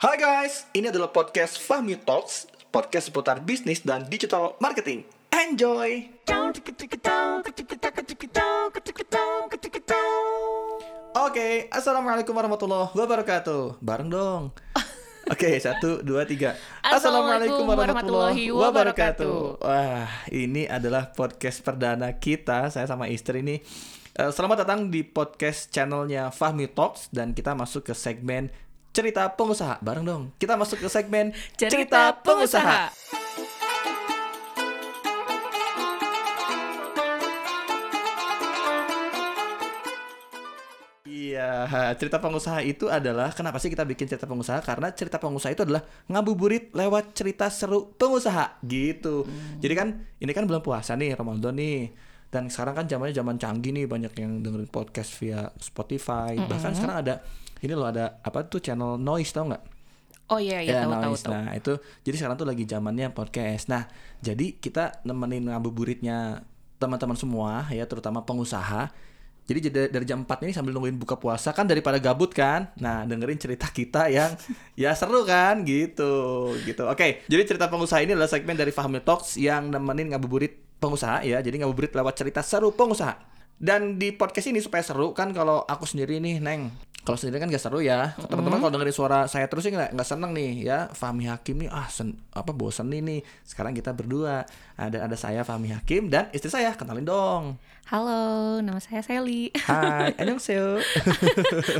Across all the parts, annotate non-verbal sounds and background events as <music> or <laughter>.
Hai guys, ini adalah podcast Fahmi Talks, podcast seputar bisnis dan digital marketing. Enjoy! Oke, assalamualaikum warahmatullahi wabarakatuh. Bareng dong. <laughs> Oke, satu, dua, tiga. Assalamualaikum warahmatullahi wabarakatuh. Wah, ini adalah podcast perdana kita. Saya sama istri ini. Eh, Selamat datang di podcast channelnya Fahmi Talks dan kita masuk ke segmen cerita pengusaha. Bareng dong. Kita masuk ke segmen Cerita pengusaha. Iya, cerita pengusaha itu adalah kenapa sih kita bikin cerita pengusaha? Karena cerita pengusaha itu adalah ngabuburit lewat cerita seru pengusaha gitu. Jadi kan ini kan bulan puasa nih, Ramadan nih. Dan sekarang kan zamannya zaman canggih nih, banyak yang dengerin podcast via Spotify. Bahkan sekarang ada ini loh ada apa tuh channel noise tau nggak? Oh iya iya tahu tahu noise. tahu. Nah, itu jadi sekarang tuh lagi zamannya podcast. Nah, jadi kita nemenin ngabuburitnya teman-teman semua ya, terutama pengusaha. Jadi dari jam 4 ini sambil nungguin buka puasa kan daripada gabut kan. Nah, dengerin cerita kita yang <laughs> ya seru kan gitu. Gitu. Oke, jadi cerita pengusaha ini adalah segmen dari Fahmi Talks yang nemenin ngabuburit pengusaha ya. Jadi ngabuburit lewat cerita seru pengusaha. Dan di podcast ini supaya seru kan kalau aku sendiri nih, Neng. Kalau sendiri kan gak seru ya. Teman-teman kalau dengerin suara saya terus sih nggak seneng nih ya. Fahmi Hakim nih ah sen, apa bosen nih nih. Sekarang kita berdua. Ada ada saya Fahmi Hakim dan istri saya. Kenalin dong. Halo, nama saya Sally. Hai, <laughs> annyeonghaseyo.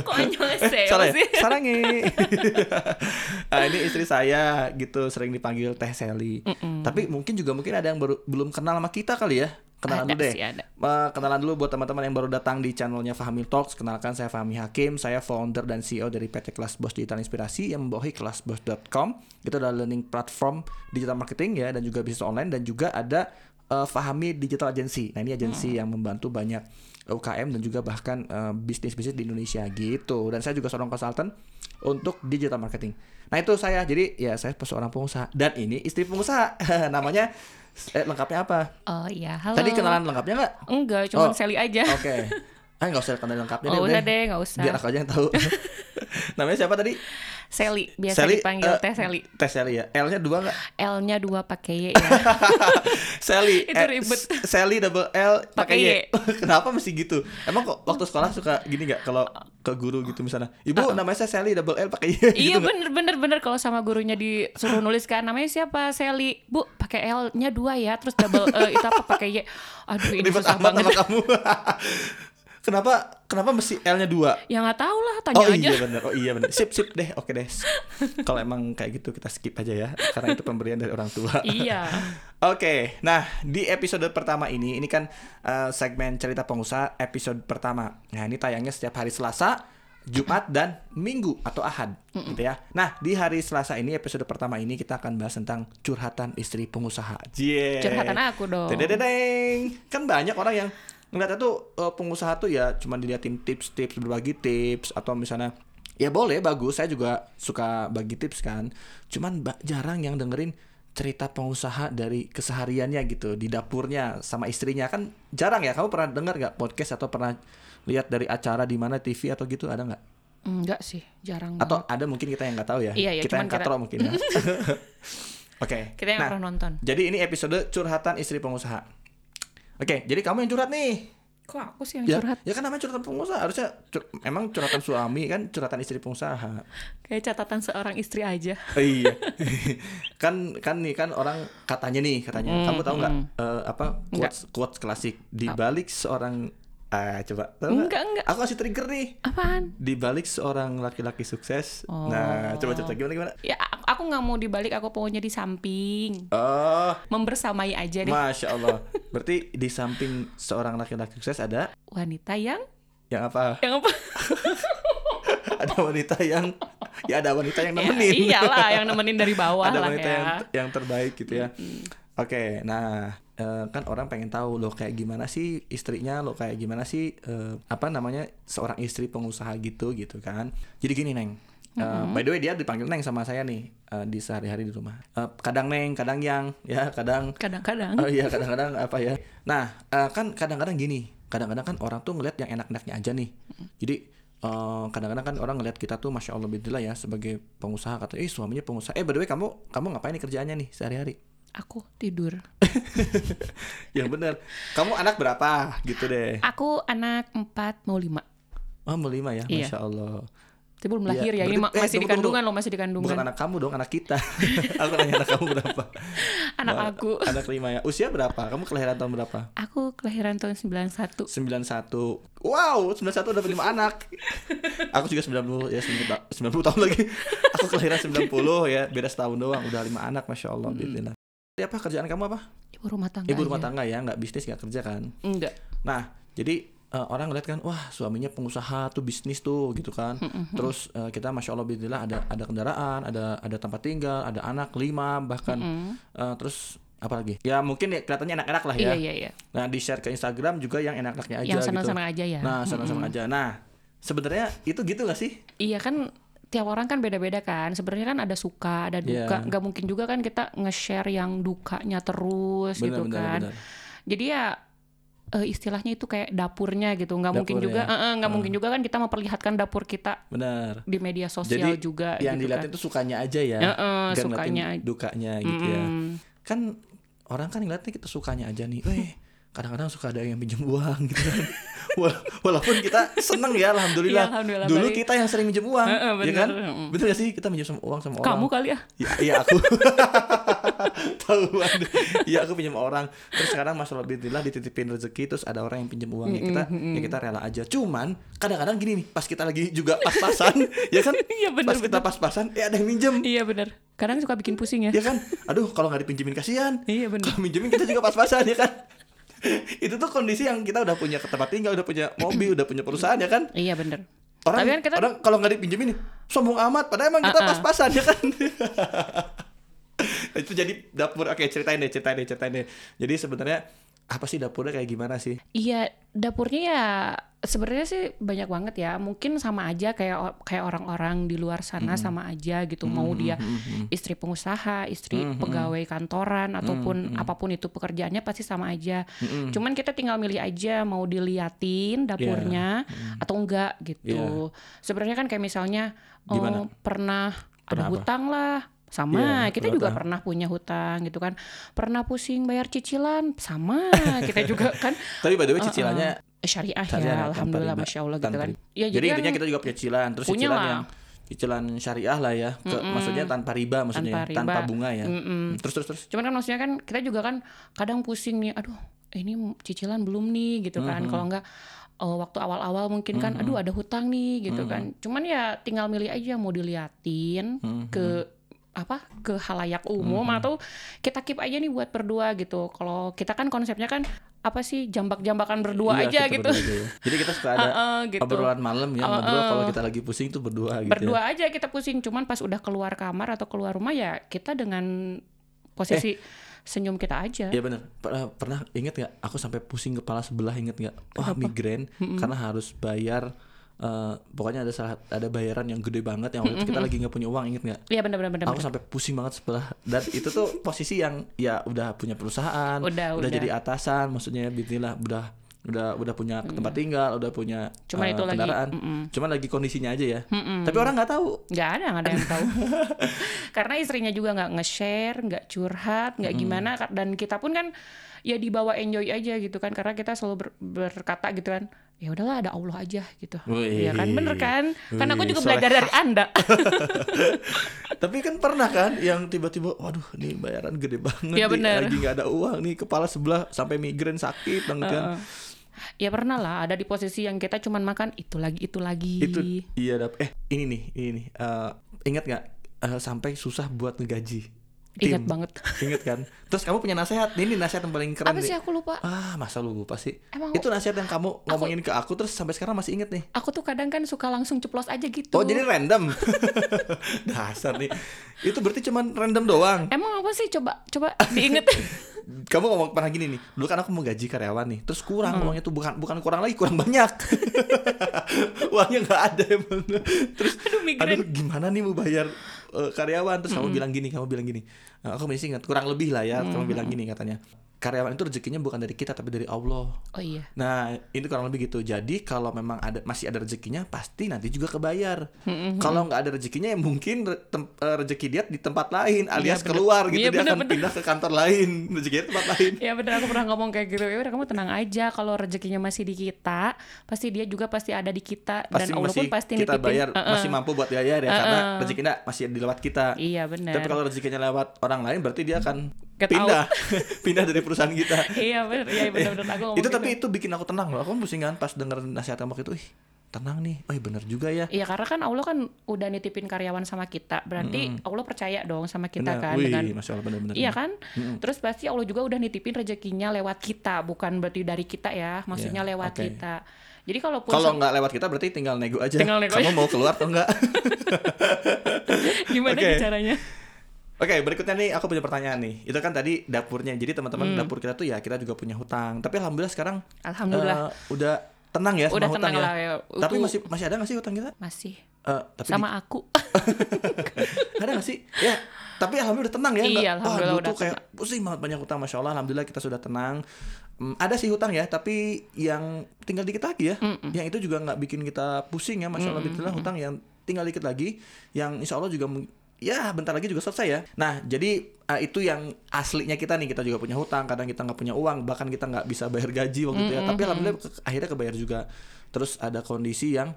Kok annyeonghaseyo Salah ya? sih? Sarangi. <laughs> Ah, ini istri saya gitu sering dipanggil Teh Sally. Tapi mungkin juga mungkin ada yang baru belum kenal sama kita kali ya. Kenalan Ada dulu deh. sih, ada. Eh, kenalan dulu buat teman-teman yang baru datang di channelnya Fahmi Talks. Kenalkan saya Fahmi Hakim, saya founder dan CEO dari PT Kelas Bos Digital Inspirasi yang membawahi kelasbos.com. Itu adalah learning platform digital marketing ya dan juga bisnis online dan juga ada eh, Fahmi Digital Agency. Nah, ini agensi yang membantu banyak UKM dan juga bahkan eh, bisnis-bisnis di Indonesia gitu. Dan saya juga seorang konsultan untuk digital marketing. Nah, itu saya. Jadi ya saya seorang pengusaha dan ini istri pengusaha. <laughs> Namanya eh, lengkapnya apa? Oh iya, halo. Tadi kenalan lengkapnya nggak? Enggak, cuma Oh. Sally aja. Oke. <laughs> Ah nggak usah kenalan lengkapnya Oh, deh. udah deh, nggak usah. Biar aku aja yang tahu. <laughs> Namanya siapa tadi? Sally, biasa Sally, dipanggil eh, Teh Sally. Teh Sally ya. L-nya dua nggak? L-nya dua pakai Y ya. <laughs> Sally. Itu eh, ribet. S- Sally double L pakai Y. Y. <laughs> Kenapa mesti gitu? Emang kok waktu sekolah suka gini nggak kalau ke guru gitu misalnya? Ibu namanya saya Sally double L pakai Y. iya gitu nggak? bener bener bener kalau sama gurunya disuruh nulis kan namanya siapa Sally bu pakai L-nya dua ya terus double eh, itu apa pakai Y aduh ini Ribet susah amat banget sama kamu. Kenapa kenapa mesti L-nya dua? ya nggak tahu lah tanya Oh aja iya bener, oh iya bener. Sip sip deh, oke deh. Kalau emang kayak gitu kita skip aja ya, karena itu pemberian dari orang tua. iya <laughs> Oke, nah di episode pertama ini, ini kan eh, segmen cerita pengusaha episode pertama. Nah ini tayangnya setiap hari Selasa, Jumat dan Minggu atau Ahad, gitu ya. Nah di hari Selasa ini episode pertama ini kita akan bahas tentang curhatan istri pengusaha. Jie. curhatan aku dong Dededeng. Kan banyak orang yang ngeliatnya tuh eh, pengusaha tuh ya cuma diliatin tips-tips berbagi tips atau misalnya ya boleh bagus saya juga suka bagi tips kan. Cuman jarang yang dengerin cerita pengusaha dari kesehariannya gitu di dapurnya sama istrinya. Kan jarang ya kamu pernah dengar nggak podcast atau pernah lihat dari acara di mana TV atau gitu ada nggak? Enggak sih jarang atau banget. ada mungkin kita yang nggak tahu ya? Iya, iya, kita yang cuman kita- katro mungkin ya. <laughs> <laughs> Oke. Kita yang Nah, pernah nonton. jadi ini episode curhatan istri pengusaha. Oke, jadi kamu yang curhat nih. kok aku sih yang Ya, curhat ya kan namanya curhatan pengusaha. Harusnya cur- emang curhatan suami kan curhatan istri pengusaha. kayak catatan seorang istri aja Oh, iya. <laughs> kan kan nih kan orang katanya nih katanya. Hmm, kamu tahu nggak hmm. eh, apa quotes quotes klasik di balik seorang ah coba tahu nggak? Enggak, enggak. Aku kasih trigger nih. apaan Di balik seorang laki-laki sukses. Nah, coba coba gimana gimana? ya aku, nggak mau dibalik aku pokoknya di samping Oh, membersamai aja deh masya Allah. <laughs> Berarti di samping seorang laki-laki sukses ada wanita yang yang apa? yang apa <laughs> ada wanita yang ya ada wanita yang Ya, nemenin. iyalah yang nemenin dari bawah ada lah wanita ya yang yang terbaik gitu ya. Oke, nah eh, kan orang pengen tahu loh kayak gimana sih istrinya lo kayak gimana sih eh, apa namanya seorang istri pengusaha gitu gitu kan. Jadi gini neng. Eh, By the way dia dipanggil neng sama saya nih eh, di sehari-hari di rumah. Eh, kadang neng, kadang yang, ya kadang kadang-kadang Oh iya kadang-kadang apa ya. Nah eh, kan kadang-kadang gini, kadang-kadang kan orang tuh ngeliat yang enak-enaknya aja nih. Jadi kadang-kadang kan orang ngeliat kita tuh masya allah bismillah ya sebagai pengusaha kata eh suaminya pengusaha eh by the way kamu kamu ngapain nih kerjaannya nih sehari-hari Aku tidur. <laughs> yang bener. Kamu anak berapa? Gitu deh. Aku anak empat mau lima. oh mau lima ya? Iya. masya allah. Tapi belum Iya, lahir ya. Ini berarti- ma- eh, masih di tunggu, kandungan loh, masih di bukan anak kamu dong anak kita. <laughs> Aku nanya anak kamu berapa? Anak Wah, aku. anak lima ya. Usia berapa? Kamu kelahiran tahun berapa? Aku kelahiran tahun 91. 91 Wow 91 udah lima anak. Aku juga 90 ya 90, 90 tahun lagi. Aku kelahiran 90 ya. Beda setahun doang. Udah lima anak Masya Allah bismillah. Jadi apa kerjaan kamu apa? Ibu rumah tangga. Ibu rumah aja. tangga ya nggak bisnis nggak kerja kan Enggak. Nah jadi eh, orang ngeliat kan Wah suaminya pengusaha tuh bisnis tuh gitu kan Terus eh, kita Masya Allah bismillah ada, ada kendaraan Ada ada tempat tinggal Ada anak lima Bahkan eh, Terus apa lagi? Ya mungkin ya kelihatannya enak-enak lah ya Iya, iya, iya. Nah di share ke Instagram juga yang enak-enaknya aja Yang gitu senang-senang aja ya. Nah, senang-senang aja. Nah, sebenarnya itu gitu gak sih? Iya kan tiap orang kan beda-beda kan. Sebenarnya kan ada suka, ada duka. Iya. Nggak mungkin juga kan kita nge-share yang dukanya terus gitu kan. Jadi ya eh, istilahnya itu kayak dapurnya gitu. Nggak mungkin juga ya. eh, eh, nggak mungkin juga kan kita memperlihatkan dapur kita Benar. di media sosial Jadi juga yang gitu dilihatin kan. tuh sukanya aja ya. Nggak ngeliatin sukanya dukanya gitu ya. Mm. Kan orang kan ngeliatnya kita sukanya aja nih. Weh, kadang-kadang suka ada yang pinjam uang gitu kan. <laughs> Wala- Walaupun kita seneng ya alhamdulillah. Iya, alhamdulillah, Dulu baik. kita yang sering minjem uang, Heeh, ya bener. kan? Heeh. Bener gak sih kita minjem sama uang sama orang? Kamu kali ya? Ya, iya aku <laughs> tahu Iya aku pinjam orang terus sekarang mas Alhamdulillah dititipin rezeki terus ada orang yang pinjam uang ya kita ya kita rela aja cuman kadang-kadang gini nih pas kita lagi juga pas-pasan <laughs> ya kan Iya, bener, pas kita pas-pasan eh ada yang minjem Iya bener. Kadang suka bikin pusing ya. ya kan aduh kalau nggak dipinjemin kasihan Iya bener. kalau minjemin kita juga pas-pasan ya kan <laughs> itu tuh kondisi yang kita udah punya tempat tinggal udah punya mobil udah punya perusahaan ya kan? Iya bener. orang Tapi kan kita orang kalau nggak dipinjemin nih sombong amat. Padahal emang kita Uh-uh. pas-pasan ya kan? <laughs> Itu jadi dapur. Oke ceritain deh ceritain deh ceritain deh. Jadi sebenarnya apa sih dapurnya kayak gimana sih Iya, dapurnya ya sebenarnya sih banyak banget ya. Mungkin sama aja kayak kayak orang-orang di luar sana sama aja gitu. Mau dia istri pengusaha, istri pegawai kantoran ataupun apa pun itu pekerjaannya pasti sama aja. Cuman kita tinggal milih aja mau diliatin dapurnya atau enggak gitu. Sebenarnya kan kayak misalnya oh, pernah Pernah ada hutang lah. Sama, Iya, kita juga hutang. pernah punya hutang gitu kan. Pernah pusing bayar cicilan, sama. <laughs> kita juga kan tapi by the way cicilannya syariah, Syariah ya, tanpa alhamdulillah masya Allah gitu tanpa kan. Ya jadi, kan intinya kita juga punya cicilan terus punya cicilan lah. yang cicilan syariah lah ya ke, maksudnya tanpa riba maksudnya Tanpa ya, tanpa riba. bunga ya Mm-mm. terus terus terus Cuman kan maksudnya kan kita juga kan kadang pusing nih, aduh ini cicilan belum nih gitu kan. Kalau enggak oh, waktu awal-awal mungkin kan, aduh ada hutang nih gitu kan. Cuman ya tinggal milih aja mau diliatin ke apa ke halayak umum atau kita keep aja nih buat berdua gitu. Kalau kita kan konsepnya kan apa sih jambak-jambakan berdua Iya, aja gitu. berdua aja ya. jadi kita suka ada Heeh, gitu. obrolan malam ya ngobrol kalau kita lagi pusing tuh berdua gitu ya. berdua aja kita pusing cuman pas udah keluar kamar atau keluar rumah ya kita dengan posisi senyum kita aja Iya benar. Pernah, pernah inget nggak? Aku sampai pusing kepala sebelah inget nggak? Wah migrain karena harus bayar. Eh, pokoknya ada salah ada bayaran yang gede banget yang waktu itu kita lagi nggak punya uang inget nggak? iya benar benar benar Aku sampai pusing banget sebelah dan itu tuh posisi yang ya udah punya perusahaan, Udah, udah. jadi atasan, maksudnya bismillah udah udah udah punya tempat tinggal, udah punya Cuman eh, itu lagi, kendaraan. mm-mm. Cuman lagi kondisinya aja ya. Tapi orang nggak tahu. nggak ada nggak ada yang tahu <laughs> karena istrinya juga nggak nge-share nggak curhat nggak gimana dan kita pun kan ya dibawa enjoy aja gitu kan karena kita selalu ber- berkata gitu kan ya udahlah ada Allah aja gitu Wih. ya kan bener kan kan aku juga soleh. belajar dari anda <laughs> Tapi kan pernah kan yang tiba-tiba, waduh, ini bayaran gede banget, nih, bener. lagi nggak ada uang nih, kepala sebelah sampai migrain sakit banget kan. ya pernah lah ada di posisi yang kita cuman makan itu lagi itu lagi Itu iya dap. Eh ini nih, ini nih. Eh, ingat nggak eh, sampai susah buat ngegaji? Ingat banget <laughs> Ingat kan? Terus kamu punya nasihat? Ini nasihat yang paling keren apa nih. sih aku lupa Ah, masa lu lupa sih? Emang Itu nasihat yang kamu ngomongin ke aku terus sampai sekarang masih inget nih. aku tuh kadang kan suka langsung ceplos aja gitu. Oh, jadi random. <laughs> Dasar nih. Itu berarti cuman random doang. Emang apa sih coba coba diinget. <laughs> kamu ngomong pernah gini nih dulu kan aku mau gaji karyawan nih terus kurang Hmm. uangnya tuh bukan bukan kurang lagi kurang banyak uangnya nggak ada emang terus Aduh, aduh gimana nih mau bayar eh, karyawan terus Hmm. kamu bilang gini kamu bilang gini "Eh, aku masih ingat kurang lebih lah ya Hmm. kamu bilang gini katanya karyawan itu rezekinya bukan dari kita tapi dari Allah. Oh iya. Nah, ini kurang lebih gitu. Jadi kalau memang ada masih ada rezekinya, pasti nanti juga kebayar. Kalau nggak ada rezekinya, ya mungkin re- tem- eh, rezeki dia di tempat lain, alias bener. keluar gitu. Iya, dia bener, akan bener. pindah ke kantor lain, <laughs> rezekinya di tempat lain. Ya bener aku pernah ngomong kayak gitu. Ya udah kamu tenang aja kalau rezekinya masih di kita, pasti dia juga pasti ada di kita Pasti dan Allah pun pasti kita nitipin. bayar, Uh-uh. masih mampu buat bayar ya, karena rezekinya masih di lewat kita. Iya benar. Tapi kalau rezekinya lewat orang lain, berarti dia akan Get pindah, <laughs> pindah dari perusahaan kita. Iya benar, iya benar-benar aku ngomong itu gitu. tapi itu bikin aku tenang loh. Aku pusing kan pas denger nasihat kamu itu, ih tenang nih. Oh iya bener juga ya. Iya karena kan Allah kan udah nitipin karyawan sama kita, berarti Allah percaya dong sama kita Bener. kan Wih, dengan masya Allah bener-bener. Iya kan? Terus pasti Allah juga udah nitipin rezekinya lewat kita, bukan berarti dari kita ya, maksudnya Iya, lewat oke. kita. Jadi Kalau se- nggak lewat kita berarti tinggal nego aja. Tinggal nego Kamu aja. mau keluar atau enggak? <laughs> gimana nih caranya? Oke, berikutnya nih aku punya pertanyaan nih. Itu kan tadi dapurnya. Jadi teman-teman Hmm. dapur kita tuh ya kita juga punya hutang. Tapi alhamdulillah sekarang Alhamdulillah eh, udah tenang ya udah sama tenang ya. lah ya. Tapi masih masih ada nggak sih hutang kita? masih Eh, tapi sama aku. di- <laughs> ada nggak sih? Ya, tapi alhamdulillah udah tenang ya. nggak- Iya, Wah, alhamdulillah dulu udah tuh kayak pusing banget banyak hutang. Masya Allah, alhamdulillah kita sudah tenang. Hmm, ada sih hutang ya, tapi yang tinggal dikit lagi ya. Yang itu juga nggak bikin kita pusing ya, masya Allah. Alhamdulillah hutang yang tinggal dikit lagi, yang insya Allah juga ya bentar lagi juga selesai ya. Nah jadi eh, itu yang aslinya kita nih kita juga punya hutang, kadang kita nggak punya uang, bahkan kita nggak bisa bayar gaji waktu itu ya. Tapi alhamdulillah ke- akhirnya kebayar juga. Terus ada kondisi yang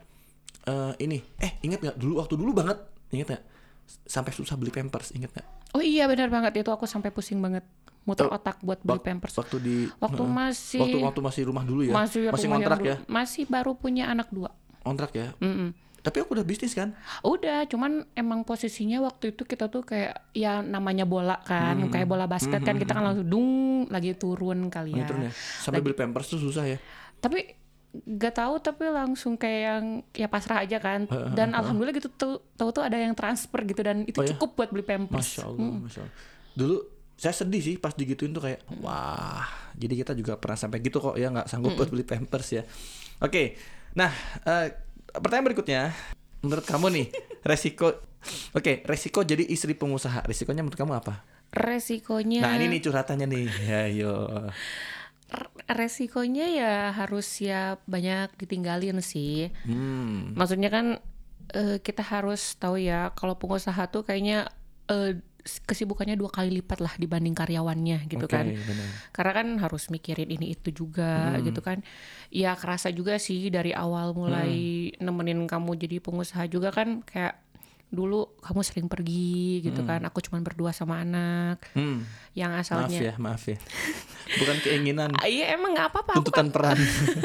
eh, ini, eh inget nggak dulu waktu dulu banget, inget nggak? Sampai susah beli pampers, inget nggak? Oh iya benar banget itu aku sampai pusing banget muter Oh, otak buat beli pampers. Waktu di Waktu Heeh. masih waktu waktu masih rumah dulu ya, masih masih kontrak ya, Masih baru punya anak dua. kontrak ya. Mm-mm. Tapi aku udah bisnis kan? Udah, cuman emang posisinya waktu itu kita tuh kayak ya namanya bola kan, Hmm. kayak bola basket kan kita kan langsung dung lagi turun kali ya. Gitu ya. Sampai beli pampers tuh susah ya. Tapi gak tahu tapi langsung kayak yang ya pasrah aja kan. Dan alhamdulillah gitu tuh tahu tuh ada yang transfer gitu dan itu Oh ya? cukup buat beli pampers. Masya Allah, Masya Allah. Dulu saya sedih sih pas digituin tuh kayak wah. Jadi kita juga pernah sampai gitu kok ya nggak sanggup buat beli pampers ya. Oke, nah eh, pertanyaan berikutnya, menurut kamu nih <laughs> resiko, oke resiko jadi istri pengusaha, resikonya menurut kamu apa? Resikonya Nah ini nih curhatannya nih, ya yo. resikonya ya harus ya banyak ditinggalin sih. Hmm, Maksudnya kan eh, kita harus tahu ya kalau pengusaha tuh kayaknya eh, kesibukannya dua kali lipat lah dibanding karyawannya gitu oke, kan. benar. Karena kan harus mikirin ini itu juga gitu kan. Ya kerasa juga sih dari awal mulai nemenin kamu jadi pengusaha juga kan kayak dulu kamu sering pergi gitu kan. Aku cuma berdua sama anak Hmm, yang maaf asalnya ya, maaf ya. <laughs> Bukan keinginan, Ah, Iya emang nggak apa-apa. Tuntutan peran.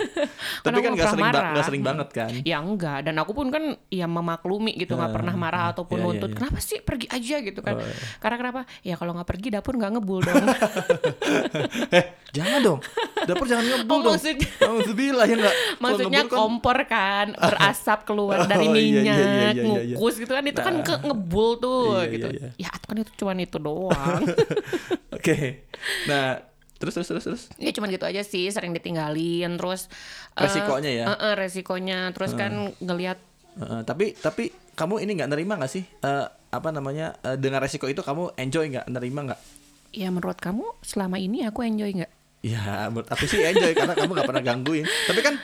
<laughs> Tapi kan nggak sering, marah. nggak sering banget kan. Ya enggak, dan aku pun kan ya memaklumi gitu nggak pernah marah ataupun iya, iya, nuntut. iya. Kenapa sih pergi aja gitu kan? Oh, iya. Karena kenapa? Ya kalau nggak pergi dapur nggak ngebul dong. <laughs> eh, jangan dong. Dapur jangan ngebul Oh, dong. maksudnya- Alhamdulillah ya enggak. Maksudnya kompor kan berasap keluar dari Oh, iya, minyak, ngukus gitu kan itu kan ke ngebul tuh Iya, gitu. iya, Ya itu kan itu cuman itu doang. <laughs> Oke. Nah, terus terus terus terus. ya cuman gitu aja sih, sering ditinggalin terus eh, Resikonya ya? eh, eh, resikonya terus kan ngelihat Heeh, tapi tapi kamu ini nggak nerima nggak sih? Eh, apa namanya? eh, dengan resiko itu kamu enjoy nggak? Nerima nggak? ya menurut kamu selama ini aku enjoy nggak? Ya, menurut aku sih enjoy karena kamu nggak pernah gangguin. Tapi kan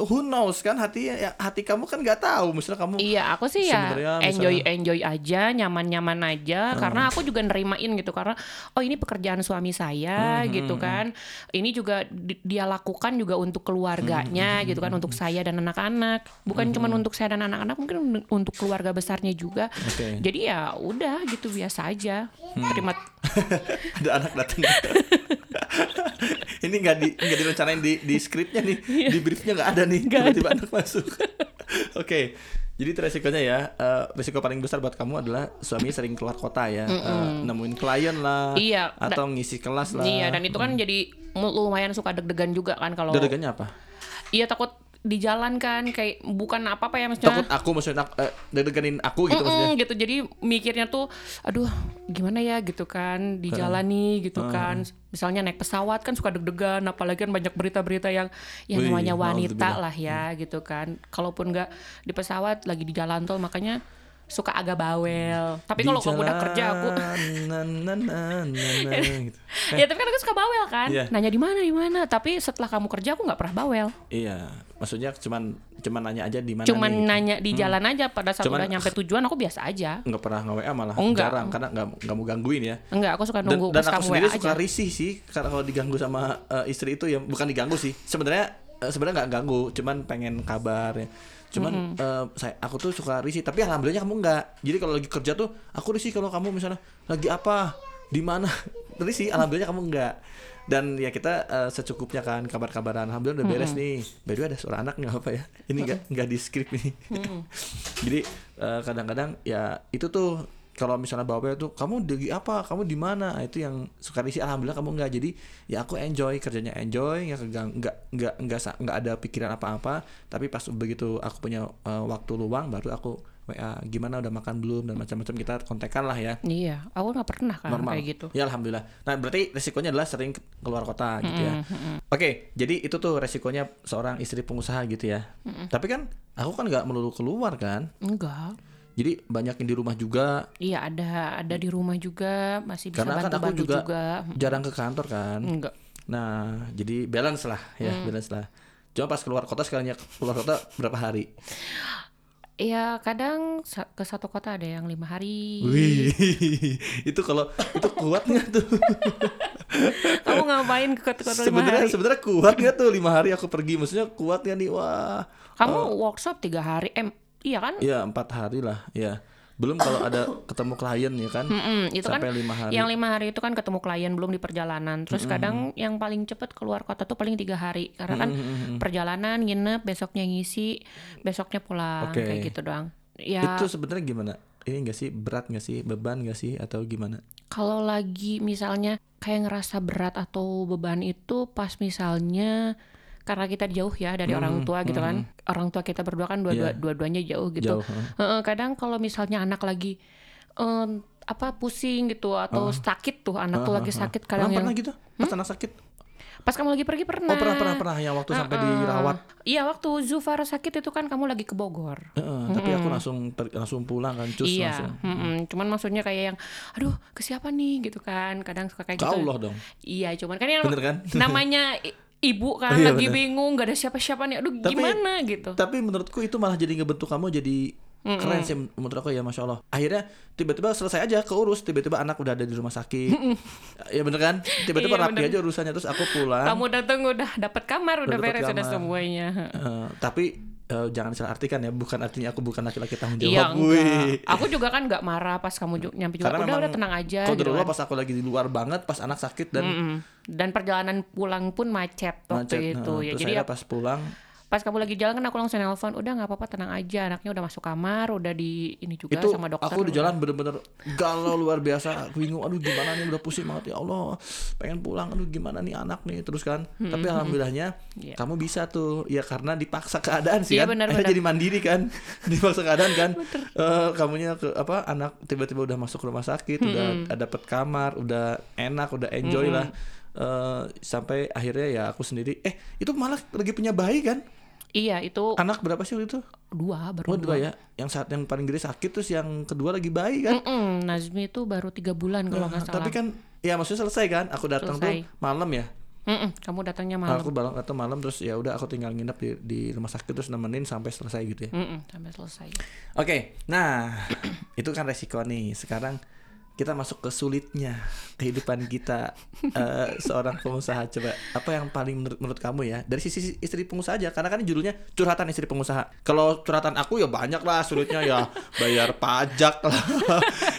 who knows kan hati ya, hati kamu kan nggak tahu. Misalnya kamu Iya, aku sih ya enjoy misalnya- enjoy aja, nyaman-nyaman aja karena aku juga nerimain gitu karena oh ini pekerjaan suami saya gitu kan. Ini juga di- dia lakukan juga untuk keluarganya gitu kan, untuk saya dan anak-anak. Bukan cuma untuk saya dan anak-anak, mungkin un- untuk keluarga besarnya juga. Oke. Jadi ya udah gitu biasa aja. Terima <laughs> ada anak datang. <laughs> ini nggak di nggak direncanain di di skripnya nih, <laughs> di briefnya nggak ada nih. Iya. Tiba-tiba anak masuk. <laughs> Oke. Jadi itu resikonya ya, eh, resiko paling besar buat kamu adalah suami sering keluar kota ya, Eh, nemuin klien lah, Iya, atau ngisi kelas lah. Iya, dan itu kan jadi lumayan suka deg-degan juga kan kalau Deg-degannya apa? Iya takut di jalan kan kayak bukan apa-apa ya maksudnya. Takut aku maksudnya eh, deg-deganin aku gitu maksudnya. Mm-mm, gitu. Jadi mikirnya tuh aduh gimana ya? gitu kan di jalan nih gitu kan. misalnya naik pesawat kan suka deg-degan apalagi kan banyak berita-berita yang yang Wih, namanya wanita lah ya gitu kan. Kalaupun nggak di pesawat lagi di jalan tol makanya suka agak bawel. Tapi kalau kamu udah kerja aku <laughs> gitu. ya tapi kan aku suka bawel kan. Iya. Nanya di mana di mana. Tapi setelah kamu kerja aku nggak pernah bawel. Iya, maksudnya cuman cuman nanya aja di mana Cuman nih, gitu. nanya di jalan aja pada saat Cuman- udah nyampe <laughs> tujuan aku biasa aja. nggak pernah nge WA malah Oh, enggak. jarang karena nggak nggak mau gangguin ya. Enggak, aku suka Dan, nunggu dan pas aku sendiri WA suka aja. risih sih karena kalau diganggu sama eh, istri itu ya bukan diganggu sih. Sebenarnya eh, sebenarnya nggak ganggu, cuman pengen kabar ya. Cuman eh, saya aku tuh suka risih, tapi alhamdulillahnya kamu enggak. Jadi kalau lagi kerja tuh aku risih kalau kamu misalnya lagi apa, di mana <laughs> risih. Alhamdulillah kamu enggak. Dan ya kita eh, secukupnya kan kabar-kabaran. Alhamdulillah udah beres nih. By the way ada suara anak nggak apa ya? Ini enggak enggak di skrip nih. <laughs> Jadi eh, kadang-kadang ya itu tuh kalau misalnya bawa tuh kamu di apa? Kamu di mana? Nah, itu yang suka risih alhamdulillah kamu enggak. Jadi ya aku enjoy kerjanya enjoy nggak kegang nggak nggak nggak nggak ada pikiran apa-apa. Tapi pas begitu aku punya eh, waktu luang baru aku WA gimana? Udah makan belum? Dan macam-macam kita kontekan lah ya. Iya, aku nggak pernah kan normal. kayak gitu. ya alhamdulillah. Nah berarti resikonya adalah sering keluar kota gitu ya. Oke jadi itu tuh resikonya seorang istri pengusaha gitu ya. Tapi kan aku kan nggak melulu keluar kan. Enggak. Jadi banyak yang di rumah juga Iya ada ada di rumah juga masih bisa karena kan aku bantu-bantu juga, juga. jarang ke kantor kan Enggak. nah jadi balance lah ya balance lah cuma pas keluar kota sekalinya keluar kota berapa hari Iya kadang ke satu kota ada yang lima hari. wih <laughs> itu kalau itu kuat nggak tuh <laughs> Kamu ngapain ke kota-kota lima hari? sebenarnya kuat nggak tuh lima hari aku pergi maksudnya kuat nggak nih wah Kamu workshop tiga hari. Em, iya kan? ya empat hari lah ya belum kalau ada <coughs> ketemu klien ya kan? Mm-mm, itu kan sampai lima hari. yang lima hari itu kan ketemu klien belum di perjalanan. Terus kadang yang paling cepet keluar kota tuh paling tiga hari karena kan perjalanan nginep besoknya ngisi besoknya pulang Oke. kayak gitu doang. Ya. Itu sebenarnya gimana? Ini nggak sih? Berat nggak sih? Beban nggak sih? Atau gimana? Kalau lagi misalnya kayak ngerasa berat atau beban itu pas misalnya karena kita jauh ya dari orang tua gitu kan. orang tua kita berdua kan dua Iya. dua-duanya jauh gitu. Jauh huh? Kadang kalau misalnya anak lagi em, apa pusing gitu atau sakit tuh anak tuh lagi sakit kadang Emang yang pernah gitu? Pas anak sakit? Pas kamu lagi pergi pernah. Oh pernah pernah pernah. Yang waktu sampai dirawat. Iya waktu Zufar sakit itu kan kamu lagi ke Bogor. Heeh, tapi aku langsung per- langsung pulang kan cus iya langsung. mm-mm. cuman maksudnya kayak yang aduh ke siapa nih? gitu kan. Kadang suka kayak ke gitu Allah dong. Iya, cuman kan yang Bener kan? namanya <laughs> ibu kan Oh, iya, lagi bener. bingung, gak ada siapa-siapa nih. Aduh, Tapi- gimana gitu. tapi menurutku itu malah jadi ngebentuk kamu jadi keren sih menurut aku ya masya Allah akhirnya tiba-tiba selesai aja keurus tiba-tiba anak udah ada di rumah sakit ya bener kan tiba-tiba Iya, rapi bener. aja urusannya terus aku pulang Kamu datang udah dapat kamar, udah dapet beres udah kamar. semuanya. Eh, tapi eh, jangan salah artikan ya bukan artinya aku bukan laki-laki tanggung jawab Iya, Wih. enggak. Aku juga kan nggak marah pas kamu ju- nyampe juga. Karena Udah, udah tenang aja gitu kan. pas aku lagi di luar banget pas anak sakit dan Mm-mm. Dan perjalanan pulang pun macet waktu macet itu. Nah, ya, terus jadi ya, pas pulang pas kamu lagi jalan kan aku langsung nelpon, udah nggak apa-apa tenang aja. Anaknya udah masuk kamar, udah di ini juga itu sama dokter. aku di jalan bener-bener galau luar biasa aku bingung aduh gimana nih udah pusing banget ya Allah pengen pulang aduh gimana nih anak nih terus kan tapi alhamdulillahnya Iya. kamu bisa tuh ya karena dipaksa keadaan sih Iya, kan Akhirnya benar. <laughs> jadi mandiri kan <laughs> dipaksa keadaan kan Eh, kamunya ke apa anak tiba-tiba udah masuk rumah sakit udah dapet kamar udah enak udah enjoy lah Eh, sampai akhirnya ya aku sendiri eh itu malah lagi punya bayi kan Iya, itu anak berapa sih waktu itu dua baru oh dua ya yang saat yang paling gede sakit terus yang kedua lagi bayi kan Mm-mm, Nazmi itu baru tiga bulan kalau nggak Nah, salah. tapi kan ya maksudnya selesai kan aku datang Selesai. tuh malam ya Mm-mm, kamu datangnya malam. aku balang atau malam terus ya udah aku tinggal nginep di, di rumah sakit terus nemenin sampai selesai gitu ya Mm-mm, sampai selesai. oke nah <clears throat> itu kan resiko nih sekarang kita masuk ke sulitnya kehidupan kita <laughs> eh, seorang pengusaha. Coba apa yang paling menurut, menurut kamu ya? Dari sisi istri pengusaha aja karena kan judulnya curhatan istri pengusaha. Kalau curhatan aku ya banyak lah sulitnya ya. Bayar pajak lah. <laughs>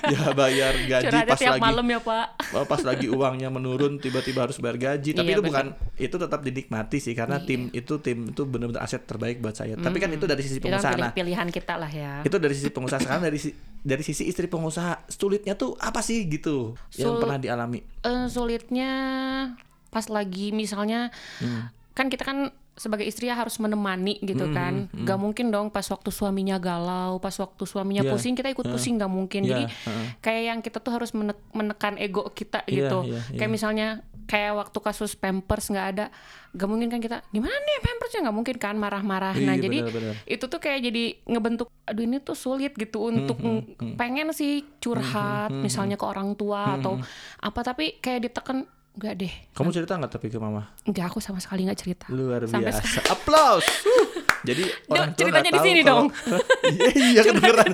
Ya bayar gaji Curhatnya pas tiap lagi malam ya pak. Oh, pas lagi uangnya menurun tiba-tiba harus bayar gaji. Tapi Iya, itu bukan itu tetap dinikmati sih karena tim itu tim itu benar-benar aset terbaik buat saya. Tapi kan itu dari sisi Itu kan pengusaha. Pilih- nah pilihan kita lah ya. itu dari sisi pengusaha. Sekarang dari dari sisi istri pengusaha sulitnya tuh apa sih gitu yang Sul- pernah dialami Eh, sulitnya pas lagi misalnya Hmm. kan kita kan sebagai istri ya harus menemani gitu Hmm, kan. Gak mungkin dong pas waktu suaminya galau, pas waktu suaminya Iya, pusing kita ikut pusing gak mungkin. Iya, Jadi heeh. kayak yang kita tuh harus menek- menekan ego kita Iya, gitu. iya, Kayak iya. misalnya kayak waktu kasus pampers nggak ada gak mungkin kan kita gimana nih pampersnya nggak mungkin kan marah-marah nah Iya, jadi benar-benar. itu tuh kayak jadi ngebentuk aduh ini tuh sulit gitu untuk Hmm, pengen sih curhat misalnya ke orang tua atau apa tapi kayak diteken nggak deh Kamu cerita nggak tapi ke mama? nggak aku sama sekali nggak cerita Luar Sampai biasa. Applause. Uh, <laughs> Jadi orang tua ceritanya di sini kalau- dong. <laughs> Iya iya kedengeran.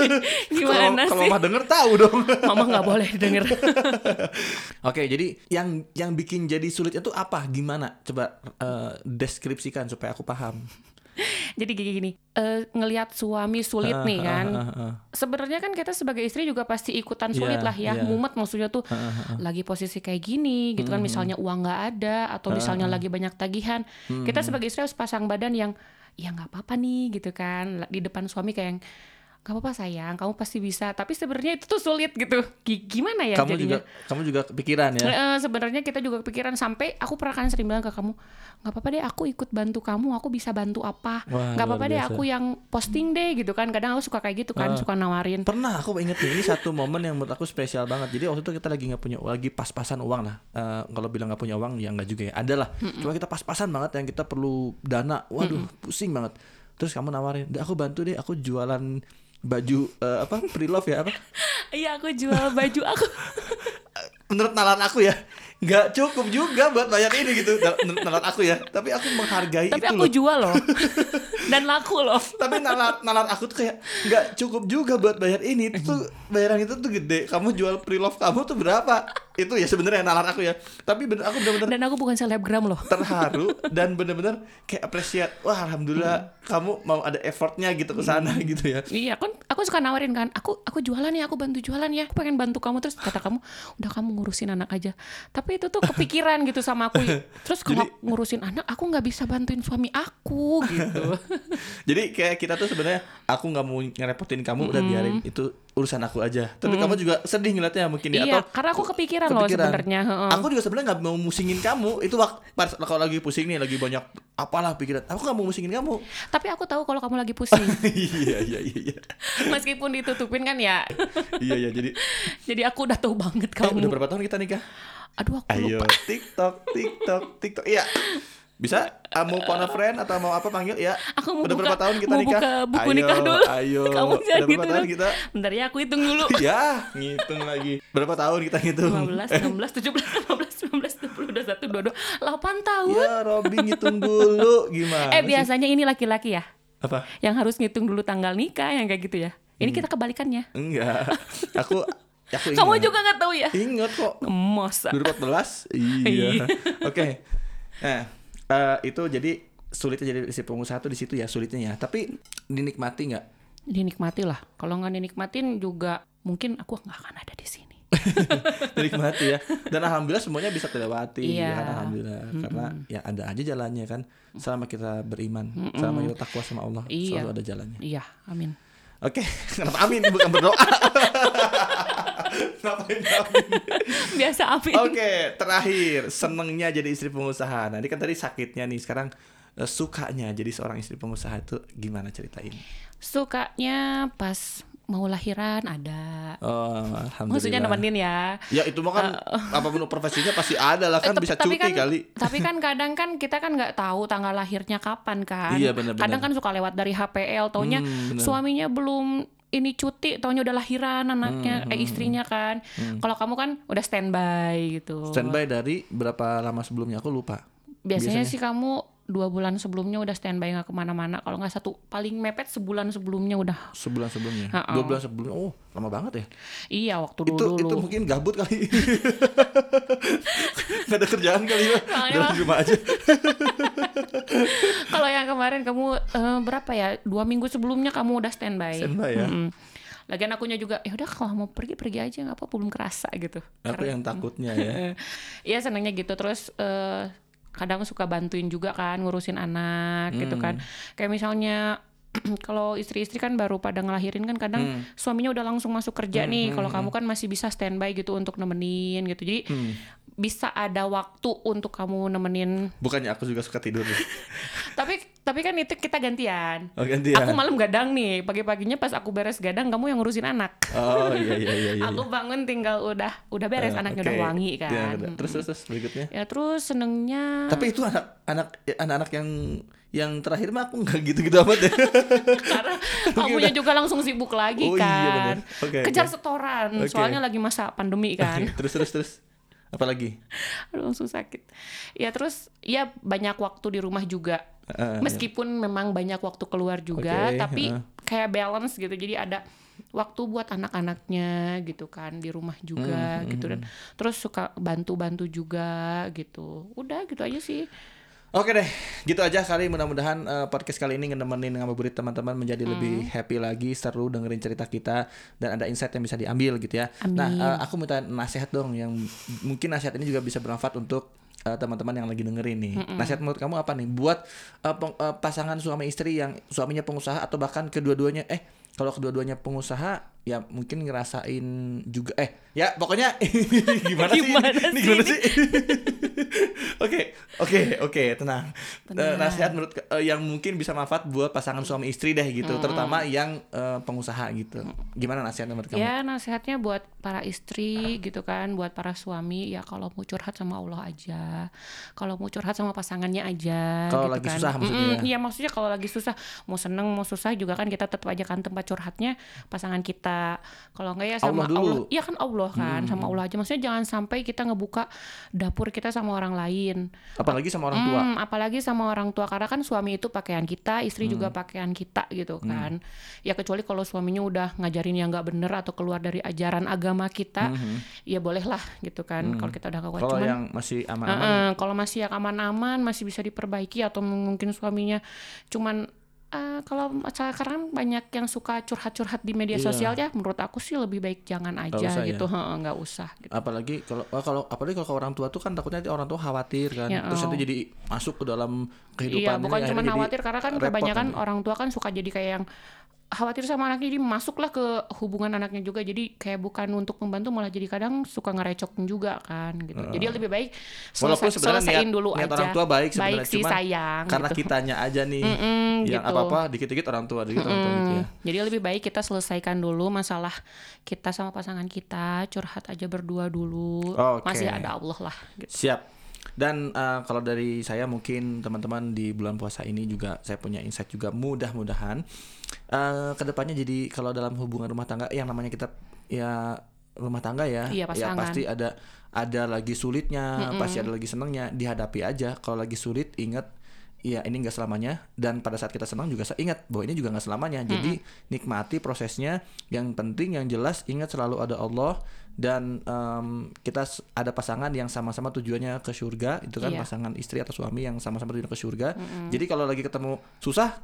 <laughs> gimana Kalau kalau sih mama denger tahu dong. mama nggak boleh denger Oke, jadi yang yang bikin jadi sulitnya tuh apa? Gimana? Coba eh, deskripsikan supaya aku paham. <laughs> jadi gini gini eh, ngelihat suami sulit nih kan. Ah, ah, ah. sebenarnya kan kita sebagai istri juga pasti ikutan sulit Iya, lah ya iya. mumet maksudnya tuh. Lagi posisi kayak gini gitu kan misalnya uang nggak ada atau misalnya lagi banyak tagihan. Kita sebagai istri harus pasang badan yang ya nggak apa-apa nih gitu kan. Di depan suami kayak yang nggak apa-apa sayang kamu pasti bisa tapi sebenarnya itu tuh sulit gitu Gi- gimana ya kamu jadinya juga kamu juga kepikiran ya. Eh, sebenarnya kita juga kepikiran sampai aku pernah kan sering bilang ke kamu nggak apa-apa deh aku ikut bantu kamu aku bisa bantu apa Wah, nggak apa-apa deh aku yang posting deh gitu kan kadang aku suka kayak gitu kan suka nawarin Pernah aku inget ini satu momen yang menurut aku spesial banget. Jadi waktu itu kita lagi nggak punya lagi pas-pasan uang lah. Eh, kalau bilang nggak punya uang ya nggak juga ya. Ada lah. Cuma kita pas-pasan banget yang kita perlu dana. Waduh, pusing banget. Terus kamu nawarin, "Deh aku bantu deh, aku jualan baju eh, apa? Pre-love ya apa?" iya aku jual baju aku. <laughs> Menurut nalan aku ya, nggak cukup juga buat bayar ini gitu. Nalan aku ya. Tapi aku menghargai tapi itu aku loh. jual loh. <laughs> Dan laku loh. Tapi nalar nalar aku tuh kayak nggak cukup juga buat bayar ini. Itu tuh bayaran itu tuh gede. Kamu jual pre-love kamu tuh berapa? Itu ya sebenarnya nalar aku ya. Tapi bener aku bener-bener dan aku bukan selebgram loh. terharu <laughs> dan bener-bener kayak apresiat wah alhamdulillah kamu mau ada effortnya gitu ke sana gitu ya. Iya kan aku suka nawarin kan aku aku jualan ya aku bantu jualan ya aku pengen bantu kamu. Terus kata kamu udah kamu ngurusin anak aja. Tapi itu tuh kepikiran gitu sama aku <laughs> terus kalau ngurusin anak aku nggak bisa bantuin suami aku gitu <laughs> jadi kayak kita tuh sebenarnya aku nggak mau ngerepotin kamu udah biarin itu urusan aku aja tapi kamu juga sedih ngeliatnya mungkin ya iya atau karena aku kepikiran, loh sebenarnya. Aku juga sebenarnya nggak mau musingin kamu. Itu waktu pas kalau lagi pusing nih, lagi banyak apalah pikiran. Aku nggak mau musingin kamu. tapi aku tahu kalau kamu lagi pusing <laughs> iya iya iya iya. meskipun ditutupin kan ya Iya iya jadi. jadi aku udah tahu banget Eh, udah kamu berapa tahun kita nikah? Aduh aku Ayo lupa TikTok TikTok TikTok. Iya. Bisa ah, mau phone a friend atau mau apa panggil ya? Aku mau udah buka- berapa tahun kita mau nikah? buka buku ayo, nikah dulu. Ayo. <laughs> Kamu udah berapa gitu tahun kita? bentar ya aku hitung dulu <laughs> ya, ngitung lagi. Berapa tahun kita ngitung? 15, 16, 17, 18, 19, 20, 21, 22, 8 tahun. Ya, Robby ngitung dulu <laughs> gimana? eh sih? biasanya ini laki-laki ya, Apa? yang harus ngitung dulu tanggal nikah yang kayak gitu ya. Ini Hmm. kita kebalikannya. Enggak. Aku aku Kamu ingat. juga nggak tahu ya? Ingat kok. Masa. 2014? Iya. Iya. Oke. Nah, eh, itu jadi sulitnya jadi si pengusaha tuh di situ ya sulitnya ya. Tapi dinikmati nggak? Dinikmati lah. Kalau nggak dinikmatin juga mungkin aku nggak akan ada di sini. <laughs> dinikmati ya. Dan alhamdulillah semuanya bisa terlewati Iya. ya kan alhamdulillah. Karena ya ada aja jalannya kan. Selama kita beriman, selama kita takwa sama Allah, Iya. selalu ada jalannya. Iya, amin. Oke, <laughs> kenapa amin bukan berdoa? <laughs> Ngapain? <laughs> Biasa amin. Oke, terakhir senengnya jadi istri pengusaha. Nah, ini kan tadi sakitnya nih. Sekarang eh, sukanya jadi seorang istri pengusaha itu gimana ceritain? Sukanya pas mau lahiran ada. Oh, alhamdulillah. Maksudnya nemenin ya. Ya itu mah kan apa pun profesinya pasti ada lah kan Eh, bisa tapi cuti kan, kali. Tapi kan <laughs> kadang kan kita kan nggak tahu tanggal lahirnya kapan kan. Iya, benar-benar. Kadang kan suka lewat dari HPL, taunya Hmm, benar. suaminya belum ini cuti, taunya udah lahiran anaknya, Hmm, eh istrinya kan. Kalau kamu kan udah standby gitu. Standby dari berapa lama sebelumnya aku lupa. Biasanya, biasanya. sih kamu dua bulan sebelumnya udah standby nggak ke mana-mana. Kalau nggak satu paling mepet sebulan sebelumnya udah. Sebulan sebelumnya. Ha-ha. Dua bulan sebelumnya. Oh, lama banget ya. Iya waktu dulu itu dulu. itu mungkin gabut kali. <laughs> Gak ada kerjaan kali ya. Di rumah aja. <laughs> Kalau yang kemarin kamu eh, berapa ya? Dua minggu sebelumnya kamu udah standby. Standby ya. Mm-mm. Lagian akunya juga ya udah kalau mau pergi pergi aja nggak apa belum kerasa gitu. Apa yang takutnya ya? <laughs> Iya senangnya gitu terus eh, kadang suka bantuin juga kan ngurusin anak gitu kan. Kayak misalnya <clears throat> kalau istri-istri kan baru pada ngelahirin kan kadang suaminya udah langsung masuk kerja nih. Kalau kamu kan masih bisa standby gitu untuk nemenin gitu. Jadi bisa ada waktu untuk kamu nemenin Bukannya aku juga suka tidur. <laughs> tapi Tapi kan itu kita gantian. Oh, gantian. Aku malam gadang nih. Pagi-paginya pas aku beres gadang, kamu yang ngurusin anak. Oh iya iya iya. iya. aku bangun tinggal udah udah beres Eh, anaknya oke. udah wangi Iya, kan. udah. Terus terus terus berikutnya. Ya terus senengnya Tapi itu anak anak anak-anak yang yang terakhir mah aku nggak gitu-gitu amat ya. <laughs> karena <laughs> kamunya juga langsung sibuk lagi Oh, iya, kan. bener. Oke, Kejar oke. setoran, Oke. soalnya lagi masa pandemi kan. terus terus terus. Apalagi? Aduh, langsung sakit. Ya terus ya banyak waktu di rumah juga. Heeh, Meskipun memang banyak waktu keluar juga, Oke, tapi heeh. kayak balance gitu. Jadi ada waktu buat anak-anaknya gitu kan di rumah juga Hmm, gitu dan terus suka bantu-bantu juga gitu. Udah gitu aja sih. Oke deh, gitu aja kali mudah-mudahan eh, podcast kali ini ngenemenin ngabuburit teman-teman menjadi Hmm. lebih happy lagi, seru dengerin cerita kita dan ada insight yang bisa diambil gitu ya. Amin. Nah, eh, aku minta nasihat dong yang mungkin nasihat ini juga bisa bermanfaat untuk eh, teman-teman yang lagi dengerin nih. Nasihat menurut kamu apa nih buat eh, peng- eh, pasangan suami istri yang suaminya pengusaha atau bahkan kedua-duanya eh kalau kedua-duanya pengusaha ya mungkin ngerasain juga eh ya pokoknya <laughs> gimana, sih? Gimana? Ini sih gimana sih? <laughs> Oke, oke, oke, tenang. Tenang. Eh, nasihat menurut eh, yang mungkin bisa manfaat buat pasangan suami istri deh gitu, terutama yang eh, pengusaha gitu. Gimana nasihatnya menurut kamu? Ya nasihatnya buat para istri gitu kan, buat para suami ya kalau mau curhat sama Allah aja, kalau mau curhat sama pasangannya aja. Kalau gitu lagi kan. susah maksudnya Mm-mm, ya? Iya maksudnya kalau lagi susah, mau seneng mau susah juga kan kita tetap aja kan tempat curhatnya pasangan kita. Kalau enggak ya sama Allah dulu. Allah, iya kan Allah kan sama Allah aja. Maksudnya jangan sampai kita ngebuka dapur kita sama orang lain. Apalagi sama orang tua. Hmm, apalagi sama orang tua karena kan suami itu pakaian kita, istri juga Hmm. pakaian kita gitu kan. Ya kecuali kalau suaminya udah ngajarin yang nggak bener atau keluar dari ajaran agama kita, ya bolehlah gitu kan. Kalau kita udah kuat Hmm. Kalau cuman yang masih aman-aman, eh, kalau masih yang aman-aman masih bisa diperbaiki atau mungkin suaminya cuman eh, kalau masalah karena banyak yang suka curhat-curhat di media Iya. sosial ya menurut aku sih lebih baik jangan aja usah ya? gitu Heeh, nggak usah gitu. apalagi kalau oh, kalau apalagi kalau ke orang tua tuh kan takutnya nanti orang tua khawatir kan, Ya, terus oh. nanti jadi masuk ke dalam kehidupan. Iya, bukan ini, cuma khawatir karena kan kebanyakan nanti. orang tua kan suka jadi kayak yang khawatir sama anaknya jadi masuklah ke hubungan anaknya juga jadi kayak bukan untuk membantu malah jadi kadang suka ngerecokin juga kan gitu. Jadi lebih baik Walaupun selesai, sebenarnya niat- dulu niat aja. orang tua baik sebenarnya, sih cuman sayang karena gitu. kitanya aja nih Mm-mm, yang gitu. apa-apa dikit-dikit orang tua, dikit orang tua gitu ya. Jadi lebih baik kita selesaikan dulu masalah kita sama pasangan kita, curhat aja berdua dulu. Oke. Masih ada Allah lah gitu. Siap. Dan eh, kalau dari saya mungkin teman-teman di bulan puasa ini juga saya punya insight juga mudah-mudahan eh ke depannya jadi kalau dalam hubungan rumah tangga yang namanya kita ya rumah tangga ya, Iya, ya pasti ada ada lagi sulitnya, pasti ada lagi senangnya, dihadapi aja. Kalau lagi sulit ingat Iya ini nggak selamanya. Dan pada saat kita senang juga ingat bahwa ini juga nggak selamanya. Jadi nikmati prosesnya. Yang penting yang jelas ingat selalu ada Allah dan em, kita ada pasangan yang sama-sama tujuannya ke surga itu kan Iya. pasangan istri atau suami yang sama-sama tujuannya ke surga. Jadi kalau lagi ketemu susah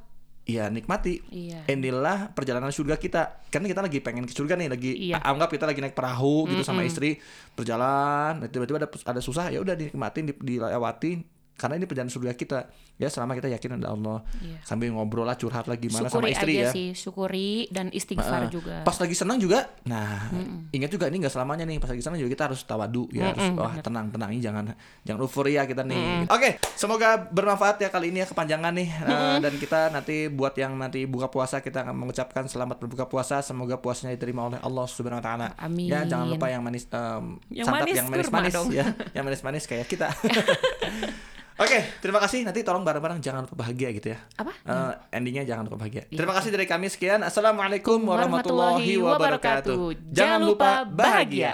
ya nikmati. Iya. inilah perjalanan surga kita. Karena kita lagi pengen ke surga nih lagi Iya. anggap kita lagi naik perahu gitu sama istri berjalan tiba-tiba ada ada susah ya udah dinikmatin di- dilewati. Karena ini perjalanan surga kita ya selama kita yakin ada Allah. Iya. sambil ngobrol lah curhat lah gimana sama syukuri istri aja ya. sih, syukuri dan istighfar Heeh. juga. pas lagi senang juga nah ingat juga ini nggak selamanya nih. Pas lagi senang juga kita harus tawadu ya harus wah tenang tenang. Ini jangan jangan euforia kita nih. Oke semoga bermanfaat ya kali ini ya kepanjangan nih. Eh, dan kita nanti buat yang nanti buka puasa kita akan mengucapkan selamat berbuka puasa. Semoga puasanya diterima oleh Allah subhanahu wa taala. Amin. ya jangan lupa yang manis em, Yang santap manis yang manis kurma manis dong. ya. Yang manis manis kayak kita <laughs> Oke, terima kasih. Nanti tolong bareng-bareng jangan lupa bahagia gitu ya. Apa? Eh, endingnya jangan lupa bahagia. Terima kasih dari kami sekian. Assalamualaikum Warahmatullahi warahmatullahi wabarakatuh. wabarakatuh. Jangan lupa bahagia.